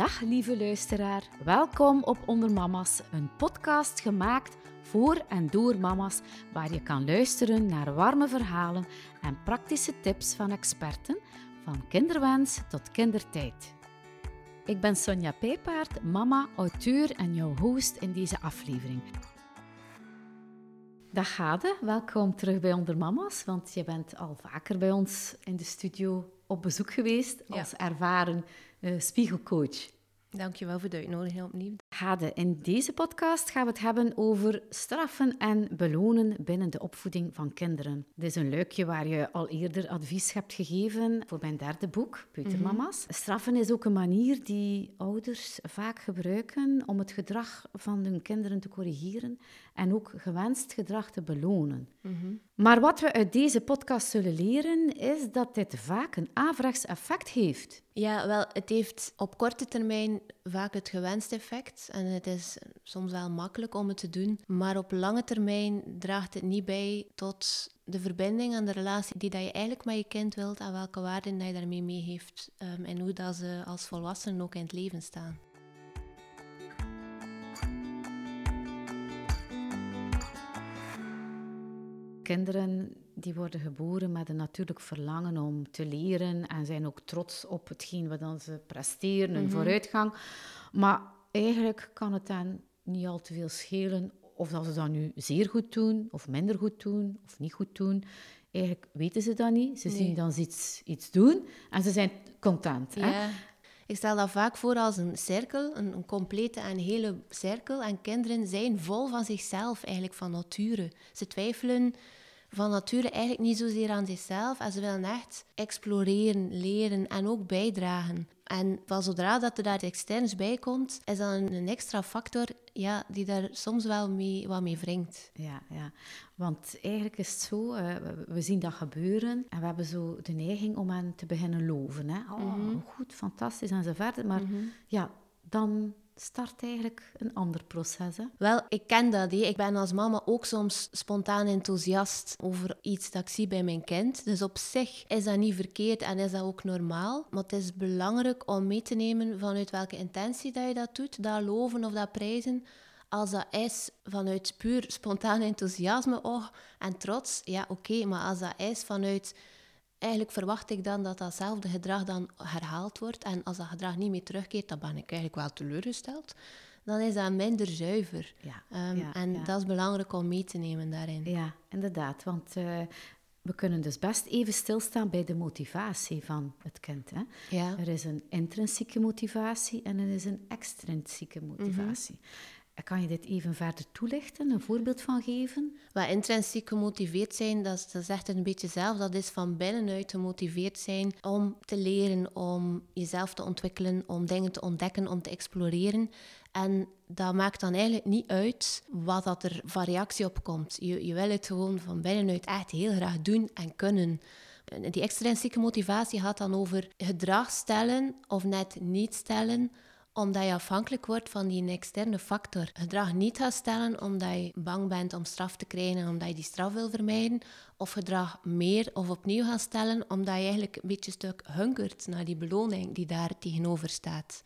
Dag lieve luisteraar, welkom op Onder Mama's, een podcast gemaakt voor en door mama's, waar je kan luisteren naar warme verhalen en praktische tips van experten, van kinderwens tot kindertijd. Ik ben Sonja Pijpaard, mama, auteur en jouw host in deze aflevering. Dag Gade, welkom terug bij Onder Mama's, want je bent al vaker bij ons in de studio op bezoek geweest als ervaren uh, spiegelcoach. Dankjewel voor de uitnodiging opnieuw. Hade, in deze podcast gaan we het hebben over straffen en belonen binnen de opvoeding van kinderen. Dit is een leukje waar je al eerder advies hebt gegeven voor mijn derde boek, Peutermama's. Mm Straffen is ook een manier die ouders vaak gebruiken om het gedrag van hun kinderen te corrigeren en ook gewenst gedrag te belonen. Mhm. Maar wat we uit deze podcast zullen leren, is dat dit vaak een averechts effect heeft. Ja, wel, het heeft op korte termijn vaak het gewenste effect. En het is soms wel makkelijk om het te doen. Maar op lange termijn draagt het niet bij tot de verbinding en de relatie die dat je eigenlijk met je kind wilt. En welke waarden dat je daarmee mee heeft. Um, en hoe dat ze als volwassenen ook in het leven staan. Kinderen die worden geboren met een natuurlijk verlangen om te leren en zijn ook trots op hetgeen wat ze presteren, hun mhm. vooruitgang. Maar eigenlijk kan het dan niet al te veel schelen of dat ze dat nu zeer goed doen, of minder goed doen, of niet goed doen. Eigenlijk weten ze dat niet. Ze zien dan iets, iets doen en ze zijn content. Ja. Hè? Ik stel dat vaak voor als een cirkel, een, een, complete en hele cirkel. En kinderen zijn vol van zichzelf, eigenlijk van nature. Ze twijfelen van nature eigenlijk niet zozeer aan zichzelf. En ze willen echt exploreren, leren en ook bijdragen. En van zodra dat er daar externs bij komt, is dat een, extra factor ja, die daar soms wel mee, wat mee wringt. Ja, ja, want eigenlijk is het zo, uh, we zien dat gebeuren en we hebben zo de neiging om hen te beginnen loven. Hè? Oh, mhm. goed, fantastisch en zo verder. Maar mhm. ja, dan start eigenlijk een ander proces. Hè? Wel, ik ken dat. Hè. Ik ben als mama ook soms spontaan enthousiast over iets dat ik zie bij mijn kind. Dus op zich is dat niet verkeerd en is dat ook normaal. Maar het is belangrijk om mee te nemen vanuit welke intentie dat je dat doet. Dat loven of dat prijzen. Als dat is vanuit puur spontaan enthousiasme oh, en trots, ja oké. maar als dat is vanuit eigenlijk verwacht ik dan dat datzelfde gedrag dan herhaald wordt. En als dat gedrag niet meer terugkeert, dan ben ik eigenlijk wel teleurgesteld. Dan is dat minder zuiver. Ja, ehm, en dat is belangrijk om mee te nemen daarin. Ja, inderdaad. Want uh, we kunnen dus best even stilstaan bij de motivatie van het kind. Hè? Ja. Er is een intrinsieke motivatie en er is een extrinsieke motivatie. Mm kan je dit even verder toelichten, een voorbeeld van geven? Wat intrinsiek gemotiveerd zijn, dat is, dat echt een beetje zelf. Dat is van binnenuit gemotiveerd zijn om te leren, om jezelf te ontwikkelen, om dingen te ontdekken, om te exploreren. En dat maakt dan eigenlijk niet uit wat dat er van reactie op komt. Je, je wil het gewoon van binnenuit echt heel graag doen en kunnen. Die extrinsieke motivatie gaat dan over gedrag stellen of net niet stellen omdat je afhankelijk wordt van die externe factor. Gedrag niet gaat stellen omdat je bang bent om straf te krijgen en omdat je die straf wil vermijden. Of gedrag meer of opnieuw gaat stellen omdat je eigenlijk een beetje stuk hunkert naar die beloning die daar tegenover staat.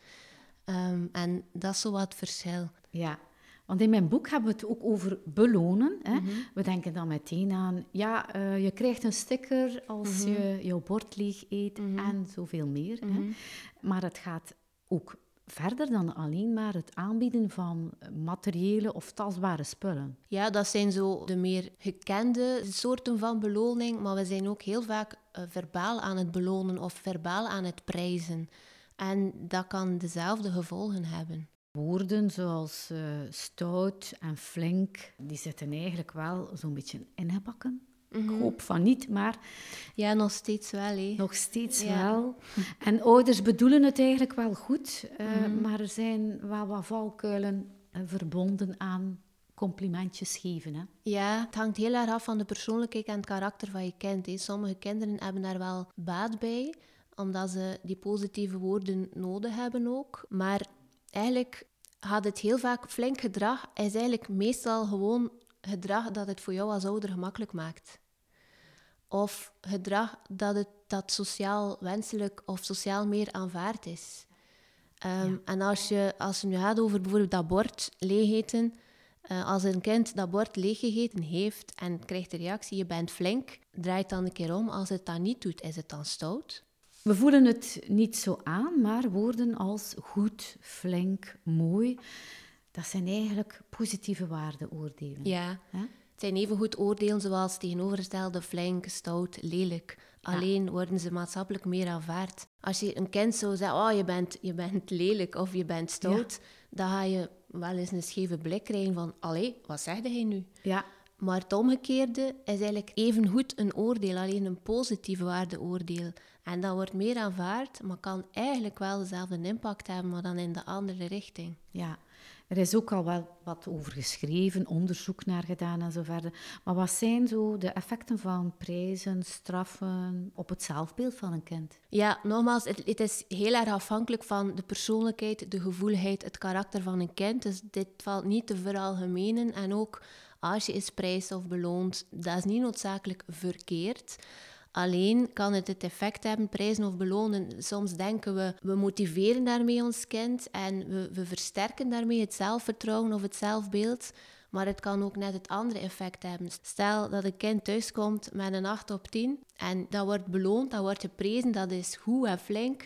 Ehm, en dat is zo wat het verschil. Ja, want in mijn boek hebben we het ook over belonen. Hè? Mhm. We denken dan meteen aan, ja, uh, je krijgt een sticker als mhm. je jouw bord leeg eet mm en zoveel meer. Hè? Mhm. Maar het gaat ook verder dan alleen maar het aanbieden van materiële of tastbare spullen. Ja, dat zijn zo de meer gekende soorten van beloning, maar we zijn ook heel vaak uh, verbaal aan het belonen of verbaal aan het prijzen. En dat kan dezelfde gevolgen hebben. Woorden zoals uh, stout en flink, die zitten eigenlijk wel zo'n beetje ingebakken ik mhm. hoop van niet, maar... Ja, nog steeds wel. Nog steeds wel. En ouders bedoelen het eigenlijk wel goed, uh, maar er zijn wel wat valkuilen uh, verbonden aan complimentjes geven. Hè? Ja, het hangt heel erg af van de persoonlijkheid en het karakter van je kind. Hè. Sommige kinderen hebben daar wel baat bij, omdat ze die positieve woorden nodig hebben ook. Maar eigenlijk gaat het heel vaak flink gedrag, is eigenlijk meestal gewoon gedrag dat het voor jou als ouder gemakkelijk maakt. Of gedrag dat, het, dat sociaal wenselijk of sociaal meer aanvaard is. Ehm, en als, je, als het nu gaat over bijvoorbeeld dat bord leegeten, uh, als een kind dat bord leeggegeten heeft en krijgt de reactie, je bent flink, draait dan een keer om. Als het dat niet doet, is het dan stout? We voelen het niet zo aan, maar woorden als goed, flink, mooi, dat zijn eigenlijk positieve waardeoordelen. Ja. Het zijn even goed oordelen zoals tegenovergestelde flink, stout, lelijk. Alleen worden ze maatschappelijk meer aanvaard. Als je een kind zou zeggen, oh, je bent, je bent lelijk of je bent stout, dan ga je wel eens een scheve blik krijgen van, allee, wat zegde hij nu? Ja. Maar het omgekeerde is eigenlijk even goed een oordeel, alleen een positieve waardeoordeel. En dat wordt meer aanvaard, maar kan eigenlijk wel dezelfde impact hebben, maar dan in de andere richting. Ja, er is ook al wel wat over geschreven, onderzoek naar gedaan en zo verder. Maar wat zijn zo de effecten van prijzen, straffen op het zelfbeeld van een kind? Ja, nogmaals, het, het is heel erg afhankelijk van de persoonlijkheid, de gevoeligheid, het karakter van een kind. Dus dit valt niet te veralgemenen. En ook als je is prijs of beloont, dat is niet noodzakelijk verkeerd. Alleen kan het het effect hebben, prijzen of belonen. Soms denken we, we motiveren daarmee ons kind en we, we versterken daarmee het zelfvertrouwen of het zelfbeeld. Maar het kan ook net het andere effect hebben. Stel dat een kind thuiskomt met een 8 op 10 en dat wordt beloond, dat wordt geprezen, dat is goed en flink.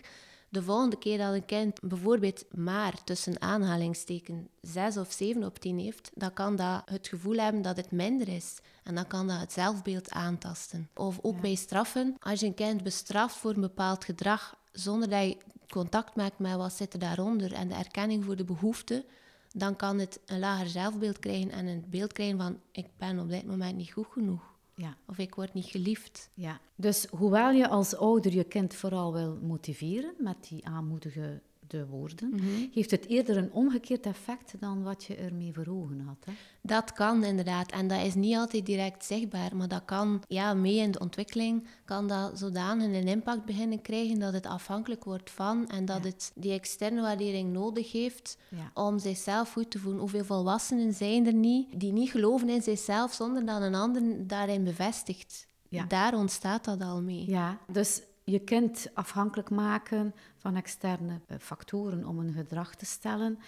De volgende keer dat een kind bijvoorbeeld maar tussen aanhalingstekens 6 of 7 op 10 heeft, dan kan dat het gevoel hebben dat het minder is. En dan kan dat het zelfbeeld aantasten. Of ook bij straffen. Als je een kind bestraft voor een bepaald gedrag, zonder dat je contact maakt met wat zit er daaronder en de erkenning voor de behoefte, dan kan het een lager zelfbeeld krijgen en een beeld krijgen van ik ben op dit moment niet goed genoeg. Ja. Of ik word niet geliefd. Ja. Dus hoewel je als ouder je kind vooral wil motiveren met die aanmoedige de woorden, mhm. heeft het eerder een omgekeerd effect dan wat je ermee voor ogen had. Hè? Dat kan inderdaad. En dat is niet altijd direct zichtbaar, maar dat kan, ja, mee in de ontwikkeling, kan dat zodanig een impact beginnen krijgen dat het afhankelijk wordt van en dat het die externe waardering nodig heeft om zichzelf goed te voelen. Hoeveel volwassenen zijn er niet die niet geloven in zichzelf zonder dat een ander daarin bevestigt? Daar ontstaat dat al mee. Ja, dus je kind afhankelijk maken van externe eh, factoren om een gedrag te stellen.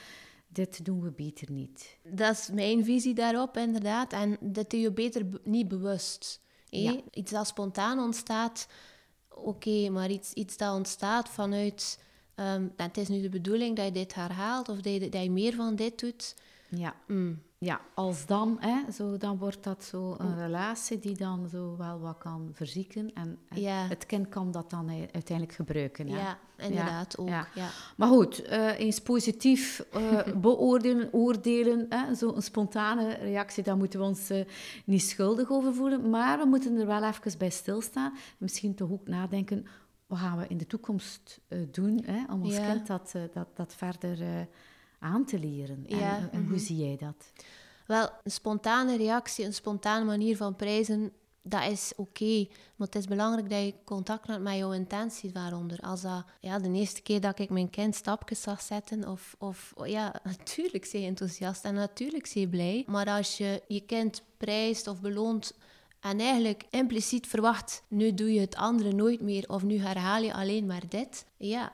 Dit doen we beter niet. Dat is mijn visie daarop, inderdaad. En dat doe je beter niet bewust. Iets dat spontaan ontstaat, oké, maar iets, iets dat ontstaat vanuit... Um, het is nu de bedoeling dat je dit herhaalt of dat je, dat je meer van dit doet. Ja. Mm ja, als dan, hè, zo, dan wordt dat zo een relatie die dan zo wel wat kan verzieken. En, het kind kan dat dan uiteindelijk gebruiken. Ja, inderdaad ook. Ja. Maar goed, uh, eens positief uh, beoordelen, oordelen, hè, zo'n spontane reactie, daar moeten we ons uh, niet schuldig over voelen. Maar we moeten er wel even bij stilstaan. Misschien toch ook nadenken, wat gaan we in de toekomst doen hè, om ons kind dat, dat, dat verder aan te leren. En, en hoe mhm. zie jij dat? Wel, een spontane reactie, een spontane manier van prijzen, dat is oké. maar het is belangrijk dat je contact hebt met jouw intentie daaronder. Als dat ja, de eerste keer dat ik mijn kind stapjes zag zetten, of, of ja, natuurlijk zie je enthousiast en natuurlijk zie je blij. Maar als je je kind prijst of beloont en eigenlijk impliciet verwacht, nu doe je het andere nooit meer of nu herhaal je alleen maar dit, ja,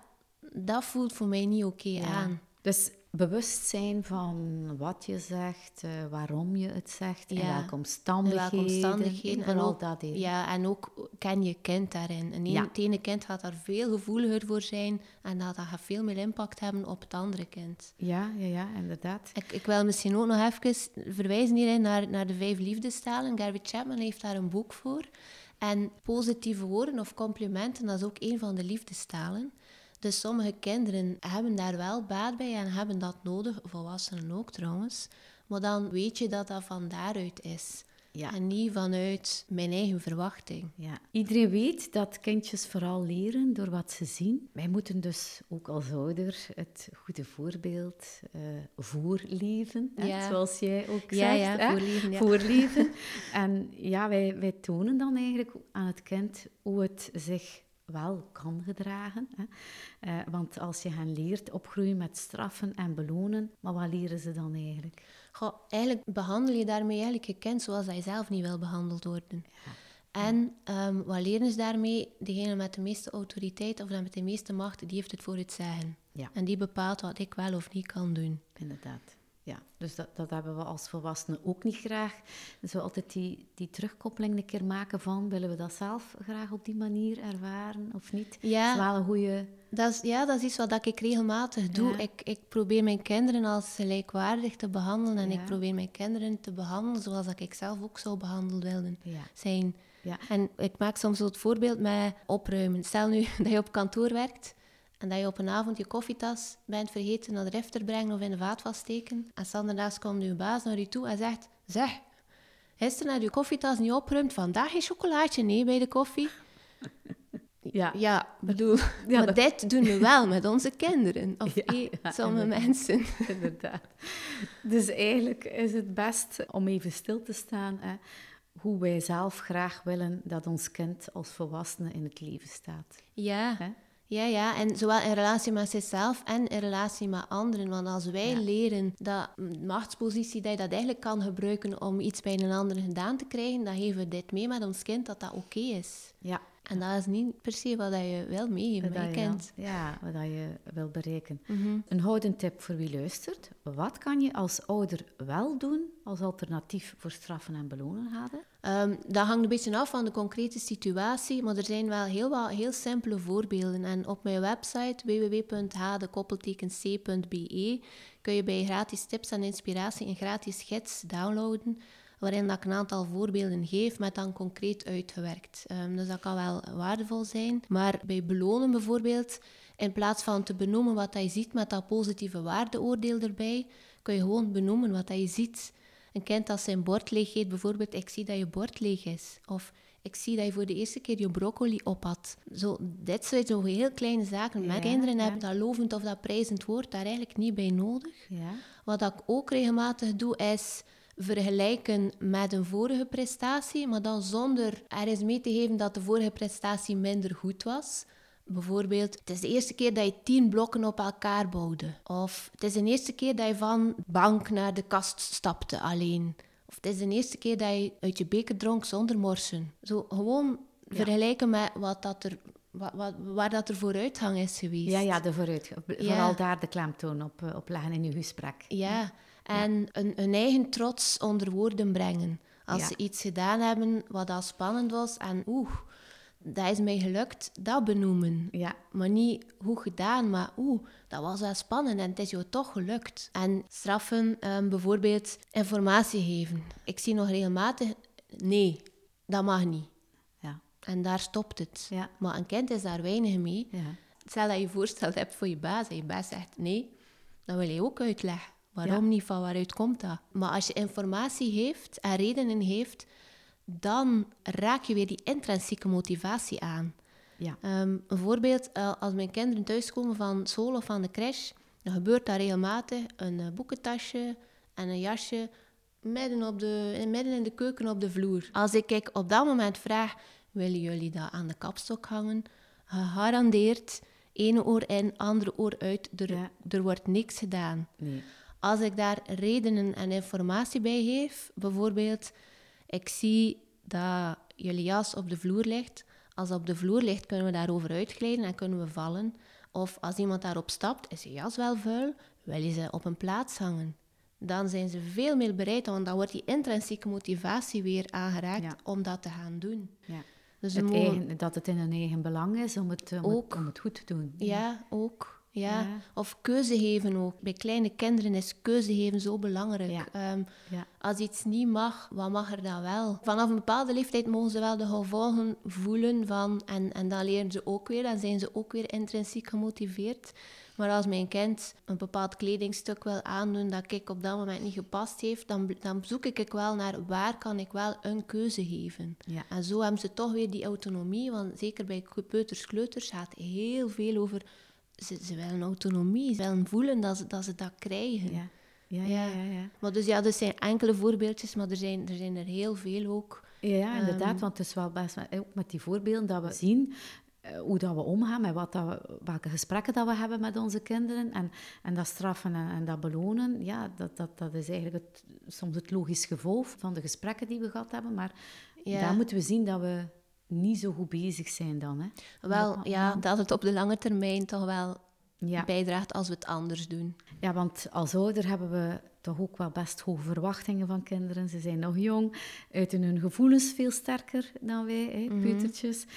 dat voelt voor mij niet oké aan. Dus bewust zijn van wat je zegt, uh, waarom je het zegt, in welke omstandigheden, welke omstandigheden en al dat. Ja, en ook ken je kind daarin. Een ja. Het ene kind gaat daar veel gevoeliger voor zijn en dat gaat veel meer impact hebben op het andere kind. Ja, ja, ja inderdaad. Ik, ik wil misschien ook nog even verwijzen hierin naar, naar de vijf liefdestalen. Gary Chapman heeft daar een boek voor. En positieve woorden of complimenten, dat is ook een van de liefdestalen. Dus sommige kinderen hebben daar wel baat bij en hebben dat nodig, volwassenen ook trouwens. Maar dan weet je dat dat van daaruit is. Ja. En niet vanuit mijn eigen verwachting. Ja. Iedereen weet dat kindjes vooral leren door wat ze zien. Wij moeten dus ook als ouder het goede voorbeeld uh, voorleven. Ja. Zoals jij ook zegt. Ja, voorleven. Ja. voorleven. en ja, wij, wij tonen dan eigenlijk aan het kind hoe het zich wel kan gedragen. Hè. Uh, want als je hen leert opgroeien met straffen en belonen, maar wat leren ze dan eigenlijk? Goh, eigenlijk behandel je daarmee eigenlijk je kind zoals hij zelf niet wil behandeld worden. Ja. En um, wat leren ze daarmee? Degene met de meeste autoriteit of met de meeste macht, die heeft het voor het zeggen. Ja. En die bepaalt wat ik wel of niet kan doen. Inderdaad. Ja, dus dat, dat hebben we als volwassenen ook niet graag. Dus we altijd die, die terugkoppeling een keer maken van, willen we dat zelf graag op die manier ervaren of niet? Ja. Dat is wel een goede... Dat is, ja, dat is iets wat ik regelmatig doe. Ja. Ik, ik probeer mijn kinderen als gelijkwaardig te behandelen. En Ja. ik probeer mijn kinderen te behandelen zoals dat ik zelf ook zou behandeld willen Ja. zijn. Ja. En ik maak soms zo het voorbeeld met opruimen. Stel nu dat je op kantoor werkt en dat je op een avond je koffietas bent vergeten naar de ref te brengen of in de vaatwas steken. En standaardags komt je baas naar je toe en zegt... Zeg, gisteren had je koffietas niet opgeruimd. Vandaag geen chocolaatje, nee, bij de koffie. Ja. Ja, bedoel, Ja, maar dat- dit doen we wel met onze kinderen. Of Ja, ja, sommige mensen. Inderdaad. Dus eigenlijk is het best om even stil te staan hè, hoe wij zelf graag willen dat ons kind als volwassene in het leven staat. Ja. Hè? Ja, ja, en zowel in relatie met zichzelf en in relatie met anderen. Want als wij Ja. leren dat machtspositie, dat je dat eigenlijk kan gebruiken om iets bij een ander gedaan te krijgen, dan geven we dit mee met ons kind dat dat oké is. Ja, En dat is niet per se wat je je, kind. ja, wat je wil bereiken. Mhm. Een houden tip voor wie luistert. Wat kan je als ouder wel doen als alternatief voor straffen en belonen hadden? Ehm, dat hangt een beetje af van de concrete situatie, maar er zijn wel heel wat heel simpele voorbeelden. En op mijn website www.hdekoppeltekenc.be kun je bij gratis tips en inspiratie een gratis gids downloaden, waarin dat ik een aantal voorbeelden geef, met dan concreet uitgewerkt. Ehm, dus dat kan wel waardevol zijn. Maar bij belonen bijvoorbeeld, in plaats van te benoemen wat je ziet met dat positieve waardeoordeel erbij, kun je gewoon benoemen wat je ziet. Een kind dat zijn bord leeg eet, bijvoorbeeld, ik zie dat je bord leeg is. Of ik zie dat je voor de eerste keer je broccoli op had. Zo, dit zijn zo heel kleine zaken. Mijn Ja, kinderen ja. hebben dat lovend of dat prijzend woord daar eigenlijk niet bij nodig. Ja, Wat ik ook regelmatig doe, is vergelijken met een vorige prestatie, maar dan zonder er eens mee te geven dat de vorige prestatie minder goed was. Bijvoorbeeld, het is de eerste keer dat je tien blokken op elkaar bouwde. Of het is de eerste keer dat je van bank naar de kast stapte alleen. Of het is de eerste keer dat je uit je beker dronk zonder morsen. Zo gewoon vergelijken met wat dat er, wat, wat, waar dat er vooruitgang is geweest. ja, ja de vooruit. Vooral daar de klemtoon op, eh, op leggen in uw gesprek. Ja, en Een, een eigen trots onder woorden brengen. Als Ja. ze iets gedaan hebben wat al spannend was en oeh, dat is mij gelukt, dat benoemen. Ja, Maar niet hoe gedaan, maar oeh, dat was wel spannend en het is jou toch gelukt. En straffen, ehm, bijvoorbeeld informatie geven. Ik zie nog regelmatig, nee, dat mag niet. ja, En daar stopt het. Ja. Maar een kind is daar weinig mee. ja. Stel dat je voorstel hebt voor je baas en je baas zegt nee, dan wil je ook uitleggen. Waarom Ja. niet, van waaruit komt dat? Maar als je informatie heeft en redenen heeft, dan raak je weer die intrinsieke motivatie aan. Ja, Ehm, een voorbeeld, eh, als mijn kinderen thuiskomen van school of van de crash, dan gebeurt dat regelmatig. Een eh, boekentasje en een jasje midden, op de, midden in de keuken op de vloer. Als ik ik op dat moment vraag, willen jullie dat aan de kapstok hangen? Gegarandeerd, ene oor in, andere oor uit, er, Ja. er wordt niks gedaan. nee. Als ik daar redenen en informatie bij geef, bijvoorbeeld, ik zie dat jullie jas op de vloer ligt. Als dat op de vloer ligt, kunnen we daarover uitglijden en kunnen we vallen. Of als iemand daarop stapt, is je jas wel vuil, wil je ze op een plaats hangen. Dan zijn ze veel meer bereid, want dan wordt die intrinsieke motivatie weer aangeraakt Ja. om dat te gaan doen. Ja. Dus Het eigen, dat het in hun eigen belang is om het, om het, Ook. om het goed te doen. Ja, ook. Ja. Ja. Of keuze geven ook. Bij kleine kinderen is keuze geven zo belangrijk. Ja. Ehm, Ja. Als iets niet mag, wat mag er dan wel? Vanaf een bepaalde leeftijd mogen ze wel de gevolgen voelen van... En, en dan leren ze ook weer, dan zijn ze ook weer intrinsiek gemotiveerd. Maar als mijn kind een bepaald kledingstuk wil aandoen dat ik op dat moment niet gepast heeft, dan, dan zoek ik wel naar waar kan ik wel een keuze geven. Ja. En zo hebben ze toch weer die autonomie, want zeker bij peuters, kleuters gaat heel veel over... Ze, ze willen autonomie, ze willen voelen dat ze dat, ze dat krijgen. Ja. Ja, ja, ja, ja. Maar dus ja, dat zijn enkele voorbeeldjes, maar er zijn er, zijn er heel veel ook. Ja, inderdaad, Ehm, want het is wel best ook met die voorbeelden dat we zien eh, hoe dat we omgaan, met wat dat we, welke gesprekken dat we hebben met onze kinderen. En, en dat straffen en, en dat belonen, ja, dat, dat, dat is eigenlijk het, soms het logisch gevolg van de gesprekken die we gehad hebben. Maar Ja. daar moeten we zien dat we niet zo goed bezig zijn dan. Hè? Wel, ja, dat het op de lange termijn toch wel Ja. bijdraagt als we het anders doen. ja, want als ouder hebben we toch ook wel best hoge verwachtingen van kinderen. Ze zijn nog jong, uiten hun gevoelens veel sterker dan wij, hè, Mhm. peutertjes. We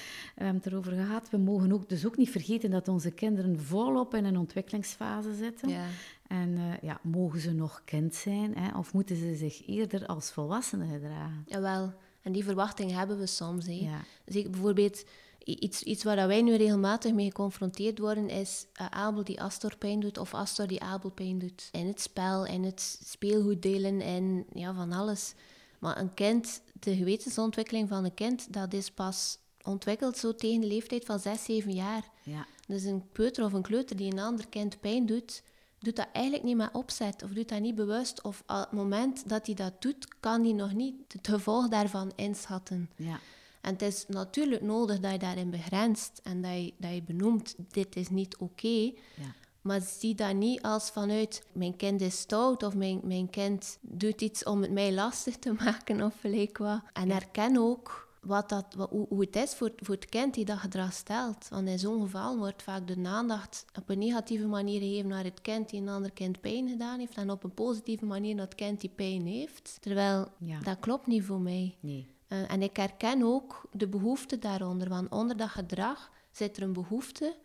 hebben het erover gehad. We mogen ook, dus ook niet vergeten dat onze kinderen volop in een ontwikkelingsfase zitten. Ja. En eh, ja, mogen ze nog kind zijn hè, of moeten ze zich eerder als volwassenen gedragen? Jawel, en die verwachting hebben we soms. Hè. Ja. Zeker bijvoorbeeld, i- iets, iets waar wij nu regelmatig mee geconfronteerd worden, is eh, Abel die Astor pijn doet of Astor die Abel pijn doet. In het spel, in het speelgoed delen, en ja, van alles. Maar een kind, de gewetensontwikkeling van een kind, dat is pas ontwikkeld zo tegen de leeftijd van 6, 7 jaar. Ja. Dus een peuter of een kleuter die een ander kind pijn doet, doet dat eigenlijk niet met opzet of doet dat niet bewust. Of op het moment dat hij dat doet, kan hij nog niet het gevolg daarvan inschatten. Ja. En het is natuurlijk nodig dat je daarin begrenst en dat je, dat je benoemt, dit is niet oké. Ja. Maar zie dat niet als vanuit, mijn kind is stout of mijn, mijn kind doet iets om het mij lastig te maken of gelijk wat. En herken ook wat dat, wat, hoe, hoe het is voor, voor het kind die dat gedrag stelt. Want in zo'n geval wordt vaak de aandacht op een negatieve manier gegeven naar het kind die een ander kind pijn gedaan heeft en op een positieve manier naar het kind die pijn heeft. Terwijl, Ja. dat klopt niet voor mij. Nee. Eh, en ik herken ook de behoefte daaronder, want onder dat gedrag zit er een behoefte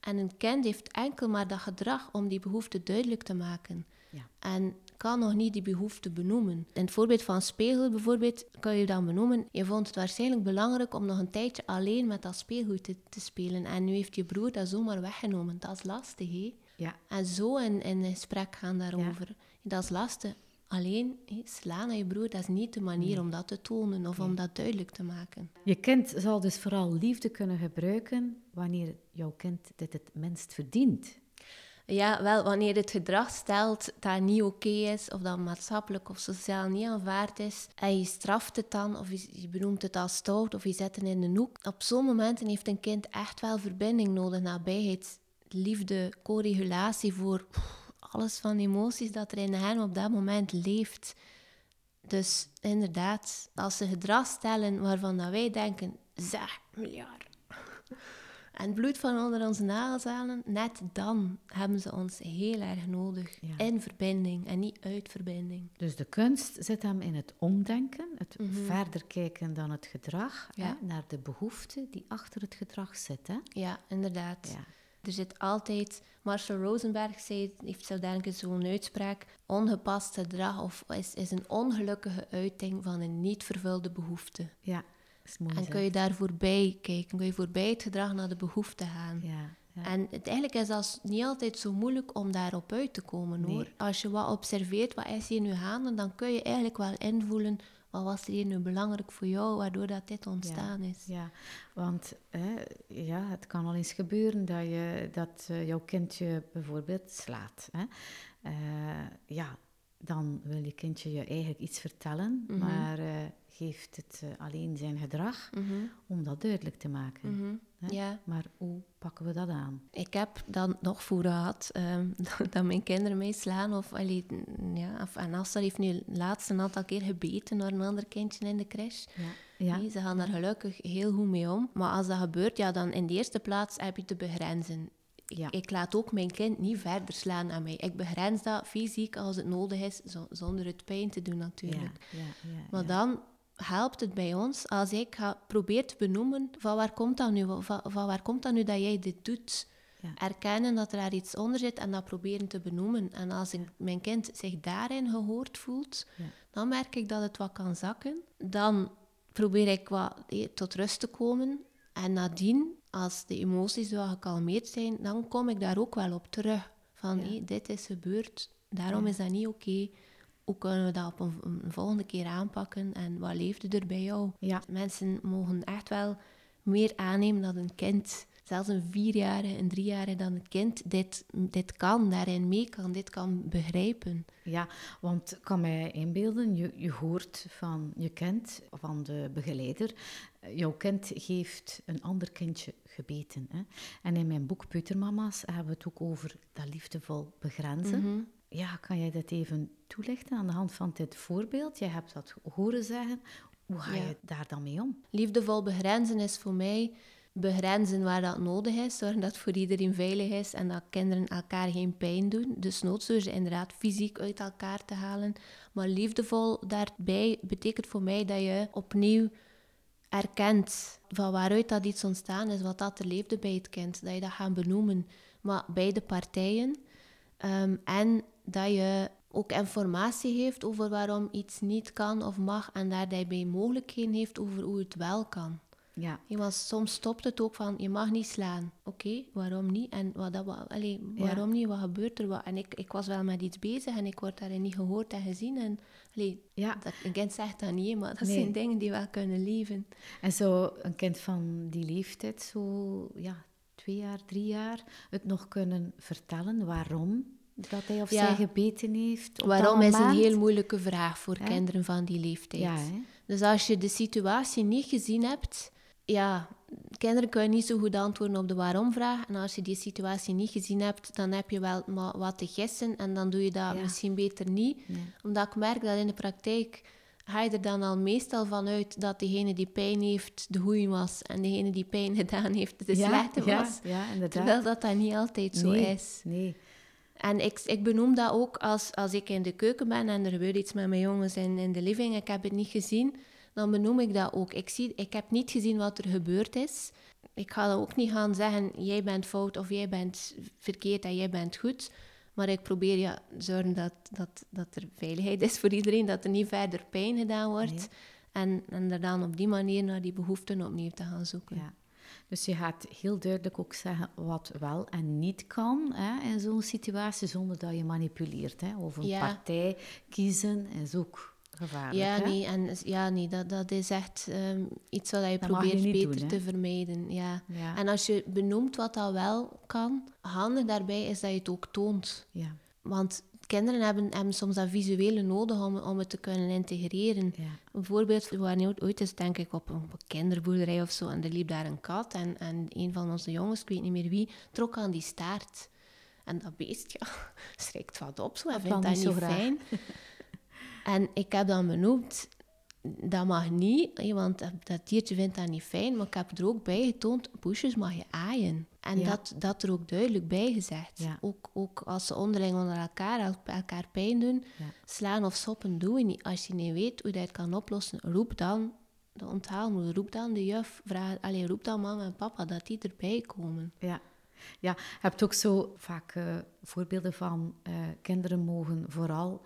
en een kind heeft enkel maar dat gedrag om die behoefte duidelijk te maken. Ja. En kan nog niet die behoefte benoemen. In het voorbeeld van speelgoed bijvoorbeeld, kan je dan benoemen, je vond het waarschijnlijk belangrijk om nog een tijdje alleen met dat speelgoed te, te spelen. En nu heeft je broer dat zomaar weggenomen. Dat is lastig, hè? Ja. En zo in, in een gesprek gaan daarover. Dat is lastig. Alleen hé, slaan aan je broer, dat is niet de manier om dat te tonen of om dat duidelijk te maken. Je kind zal dus vooral liefde kunnen gebruiken wanneer jouw kind dit het minst verdient. Ja, wel, wanneer het gedrag stelt dat niet oké is, of dat maatschappelijk of sociaal niet aanvaard is, en je straft het dan, of je, benoemt het als stout, of je zet het in een hoek. Op zo'n momenten heeft een kind echt wel verbinding nodig, nabijheid, liefde, co-regulatie voor alles van emoties dat er in hem op dat moment leeft. Dus inderdaad, als ze gedrag stellen waarvan dat wij denken, zeg miljard. En het bloed van onder onze nagels halen, net dan hebben ze ons heel erg nodig. Ja. In verbinding en niet uit verbinding. Dus de kunst zit hem in het omdenken, het verder kijken dan het gedrag, Ja. hè, naar de behoefte die achter het gedrag zit. Hè? Ja, inderdaad. Ja. Er zit altijd, Marshall Rosenberg zei, heeft zo denk ik zo'n uitspraak, ongepast gedrag of is, is een ongelukkige uiting van een niet vervulde behoefte. Ja, is mooi. En kun je daar voorbij kijken, kun je voorbij het gedrag naar de behoefte gaan. Ja, ja. En het, eigenlijk is dat niet altijd zo moeilijk om daarop uit te komen hoor. Als je wat observeert, wat is hier nu gaande, dan kun je eigenlijk wel invoelen wat was er hier nu belangrijk voor jou, waardoor dat dit ontstaan is. Ja, want hè, ja, het kan al eens gebeuren dat, je, dat eh, jouw kindje bijvoorbeeld slaat. Hè. Eh, ja, dan wil je kindje je eigenlijk iets vertellen, Mhm. maar eh, geeft het eh, alleen zijn gedrag Mhm, om dat duidelijk te maken. mhm. Hè? Ja, Maar hoe pakken we dat aan? ik heb dan nog voor gehad ehm, dat mijn kinderen mij slaan. Of, allee, ja, of, en heeft nu laatst een aantal keer gebeten door een ander kindje in de crash. Ja, ja. Nee, ze gaan daar gelukkig heel goed mee om. Maar als dat gebeurt, ja, dan in de eerste plaats heb je te begrenzen. Ik, Ja. ik laat ook mijn kind niet verder slaan aan mij. Ik begrens dat fysiek als het nodig is, zo- zonder het pijn te doen natuurlijk. ja, ja, Maar dan helpt het bij ons als ik ga, probeer te benoemen van waar komt dat nu, van, van waar komt dat nu dat jij dit doet. Erkennen dat er daar iets onder zit en dat proberen te benoemen. En als ik, mijn kind zich daarin gehoord voelt, dan merk ik dat het wat kan zakken. Dan probeer ik wat eh, tot rust te komen. En nadien, als de emoties wat gekalmeerd zijn, dan kom ik daar ook wel op terug. Van, hé, dit is gebeurd, daarom is dat niet oké. Hoe kunnen we dat op een, een volgende keer aanpakken? En wat leefde er bij jou? Ja. Mensen mogen echt wel meer aannemen dat een kind, zelfs een vierjarige, een driejarige, dat een kind dit, dit kan, daarin mee kan, dit kan begrijpen. Ja, want ik kan mij inbeelden, je, je hoort van je kind, van de begeleider, eh, jouw kind heeft een ander kindje gebeten. Hè? En in mijn boek Peutermama's hebben we het ook over dat liefdevol begrenzen. Mhm. Ja, kan jij dat even toelichten aan de hand van dit voorbeeld? Jij hebt dat horen zeggen. Hoe ga je daar dan mee om? Liefdevol begrenzen is voor mij begrenzen waar dat nodig is. Zorgen dat het voor iedereen veilig is en dat kinderen elkaar geen pijn doen. Dus noods door ze inderdaad fysiek uit elkaar te halen. Maar liefdevol daarbij betekent voor mij dat je opnieuw erkent van waaruit dat iets ontstaan is, wat dat er leefde bij het kind. Dat je dat gaat benoemen, maar beide partijen. Um, en dat je ook informatie heeft over waarom iets niet kan of mag en daarbij mogelijkheden heeft over hoe het wel kan. Ja. Soms stopt het ook van, je mag niet slaan. Oké, waarom niet? En wat, dat, wat, allez, waarom niet? Wat gebeurt er? Wat? En ik, ik was wel met iets bezig en ik word daarin niet gehoord en gezien. En allez, ja. dat, een kind zegt dat niet, maar dat zijn dingen die wel kunnen leven. En zo een kind van die leeftijd, zo ja, twee jaar, drie jaar, het nog kunnen vertellen waarom dat hij of zij gebeten heeft? Waarom is een heel moeilijke vraag voor kinderen van die leeftijd. Ja, dus als je de situatie niet gezien hebt, ja, kinderen kunnen niet zo goed antwoorden op de waarom-vraag. En als je die situatie niet gezien hebt, dan heb je wel maar wat te gissen en dan doe je dat misschien beter niet. Omdat ik merk dat in de praktijk ga je er dan al meestal van uit dat degene die pijn heeft de goeie was en degene die pijn gedaan heeft de slechte was. Ja, inderdaad. Terwijl dat dat niet altijd zo is. Nee. En ik, ik benoem dat ook als, als ik in de keuken ben en er gebeurt iets met mijn jongens in, in de living, ik heb het niet gezien, dan benoem ik dat ook. Ik, zie, ik heb niet gezien wat er gebeurd is. Ik ga dan ook niet gaan zeggen, jij bent fout of jij bent verkeerd en jij bent goed. Maar ik probeer ja, zorgen dat, dat, dat er veiligheid is voor iedereen, dat er niet verder pijn gedaan wordt. En, en er dan op die manier naar die behoeften opnieuw te gaan zoeken. Ja. Dus je gaat heel duidelijk ook zeggen wat wel en niet kan hè, in zo'n situatie, zonder dat je manipuleert. Hè. Of een partij kiezen is ook gevaarlijk. Ja, nee, en, ja, nee dat, dat is echt ehm, iets wat je probeert beter te vermijden. Ja. En als je benoemt wat dat wel kan, handig daarbij is dat je het ook toont. Ja. Want kinderen hebben, hebben soms dat visuele nodig om, om het te kunnen integreren. Ja. Bijvoorbeeld, we waren ooit eens denk ik op een kinderboerderij of zo en er liep daar een kat en, en een van onze jongens, ik weet niet meer wie, trok aan die staart. En dat beest, ja, schrikt wat op zo en vindt dat niet, zo fijn. en ik heb dan benoemd, dat mag niet, want dat diertje vindt dat niet fijn. Maar ik heb er ook bij getoond, poesjes mag je aaien. En dat, dat er ook duidelijk bij gezegd. Ook, ook als ze onderling onder elkaar, elkaar pijn doen, slaan of soppen doen we niet. Als je niet weet hoe je dat kan oplossen, roep dan de onthaalmoeder, roep dan de juf, vraag, allez, roep dan mama en papa dat die erbij komen. Ja. Ja, je hebt ook zo vaak uh, voorbeelden van uh, kinderen mogen vooral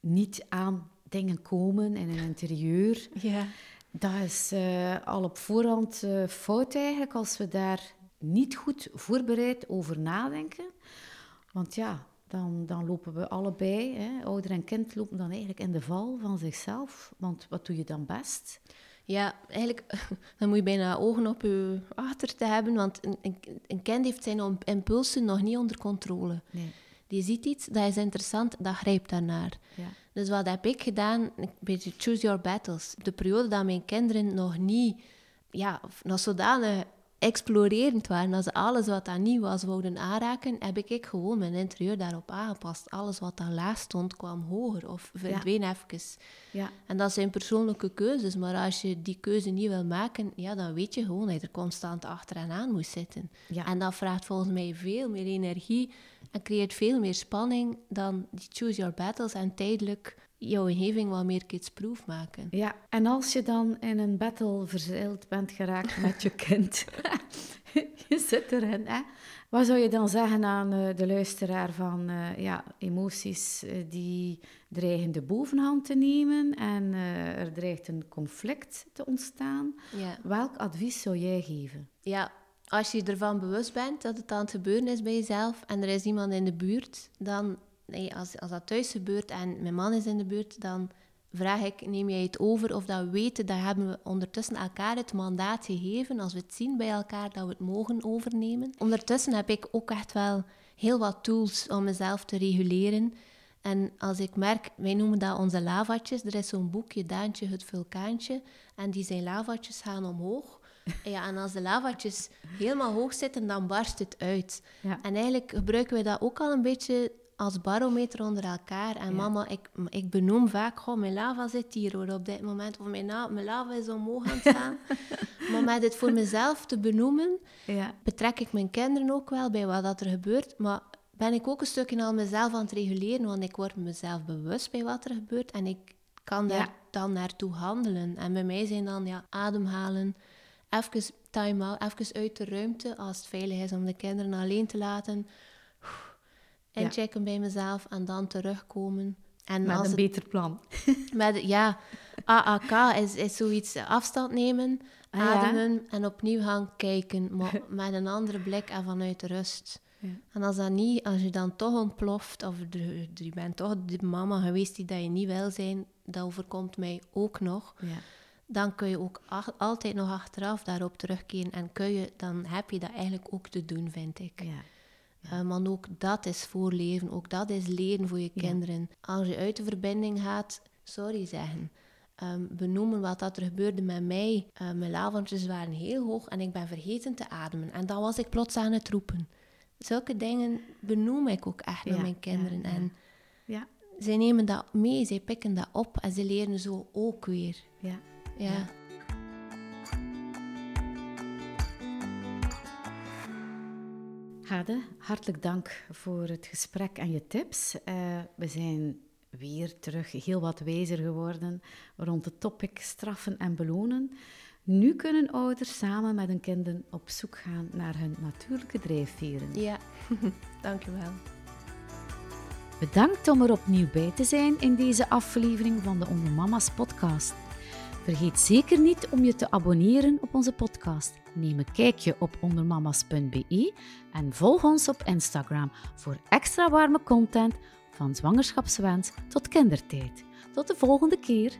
niet aan dingen komen in een interieur. Ja. Dat is uh, al op voorhand fout eigenlijk als we daar niet goed voorbereid over nadenken. Want ja, dan, dan lopen we allebei, hè, ouder en kind, lopen dan eigenlijk in de val van zichzelf. Want wat doe je dan best? Ja, eigenlijk dan moet je bijna ogen op je achter te hebben, want een, een kind heeft zijn impulsen nog niet onder controle. Nee. Die ziet iets, dat is interessant, dat grijpt daarnaar. Ja. Dus wat heb ik gedaan? Een beetje choose your battles. De periode dat mijn kinderen nog niet ja, nog zodanig explorerend waren. Als ze alles wat daar nieuw was wouden aanraken, heb ik gewoon mijn interieur daarop aangepast. Alles wat daar laag stond kwam hoger of verdween ja. even. Ja. En dat zijn persoonlijke keuzes, maar als je die keuze niet wil maken, ja, dan weet je gewoon dat je er constant achter en aan moet zitten. Ja. En dat vraagt volgens mij veel meer energie en creëert veel meer spanning dan die choose your battles en tijdelijk jouw omgeving wat meer kidsproof maken. Ja, en als je dan in een battle verzeild bent geraakt met je kind, je zit erin, hè? Wat zou je dan zeggen aan uh, de luisteraar van uh, ja, emoties uh, die dreigen de bovenhand te nemen en er dreigt een conflict te ontstaan? Ja. Welk advies zou jij geven? Ja, als je ervan bewust bent dat het aan het gebeuren is bij jezelf en er is iemand in de buurt, dan nee, als, als dat thuis gebeurt en mijn man is in de buurt, dan vraag ik, neem jij het over of dat we weten, dat hebben we ondertussen elkaar het mandaat gegeven, als we het zien bij elkaar, dat we het mogen overnemen. Ondertussen heb ik ook echt wel heel wat tools om mezelf te reguleren. En als ik merk, wij noemen dat onze lavatjes. Er is zo'n boekje, Daantje het vulkaantje. En die zijn lavatjes gaan omhoog. Ja, en als de lavatjes helemaal hoog zitten, dan barst het uit. Ja. En eigenlijk gebruiken we dat ook al een beetje als barometer onder elkaar. En mama, ik, ik benoem vaak, goh, mijn lava zit hier hoor, op dit moment. Of mijn, mijn lava is omhoog aan het gaan. maar met het voor mezelf te benoemen, ja. betrek ik mijn kinderen ook wel bij wat dat er gebeurt. Maar ben ik ook een stukje al mezelf aan het reguleren, want ik word mezelf bewust bij wat er gebeurt. En ik kan daar dan naartoe handelen. En bij mij zijn dan ja, ademhalen, even time-out, even uit de ruimte als het veilig is om de kinderen alleen te laten. Inchecken ja. bij mezelf en dan terugkomen. En met een beter plan. Met, ja, AAK is, is zoiets afstand nemen, ah, ademen en opnieuw gaan kijken, maar met een andere blik en vanuit rust. Ja. En als dat niet, als je dan toch ontploft, of je bent toch de mama geweest die dat je niet wil zijn, dat overkomt mij ook nog. Ja. Dan kun je ook altijd nog achteraf daarop terugkeren en kun je, dan heb je dat eigenlijk ook te doen, vind ik. Ja. Uh, maar ook dat is voorleven, ook dat is leren voor je kinderen. Als je uit de verbinding gaat, sorry zeggen. Um, benoemen wat dat er gebeurde met mij. Uh, mijn lavantjes waren heel hoog en ik ben vergeten te ademen. En dan was ik plots aan het roepen. Zulke dingen benoem ik ook echt met mijn kinderen. En ja. zij nemen dat mee, zij pikken dat op en ze leren zo ook weer. Ja. Ja. Hade, hartelijk dank voor het gesprek en je tips. Uh, we zijn weer terug heel wat wijzer geworden rond het topic straffen en belonen. Nu kunnen ouders samen met hun kinderen op zoek gaan naar hun natuurlijke drijfveren. Ja, dankjewel. Bedankt om er opnieuw bij te zijn in deze aflevering van de Onder Mama's podcast. Vergeet zeker niet om je te abonneren op onze podcast. Neem een kijkje op ondermamas.be en volg ons op Instagram voor extra warme content van zwangerschapswens tot kindertijd. Tot de volgende keer.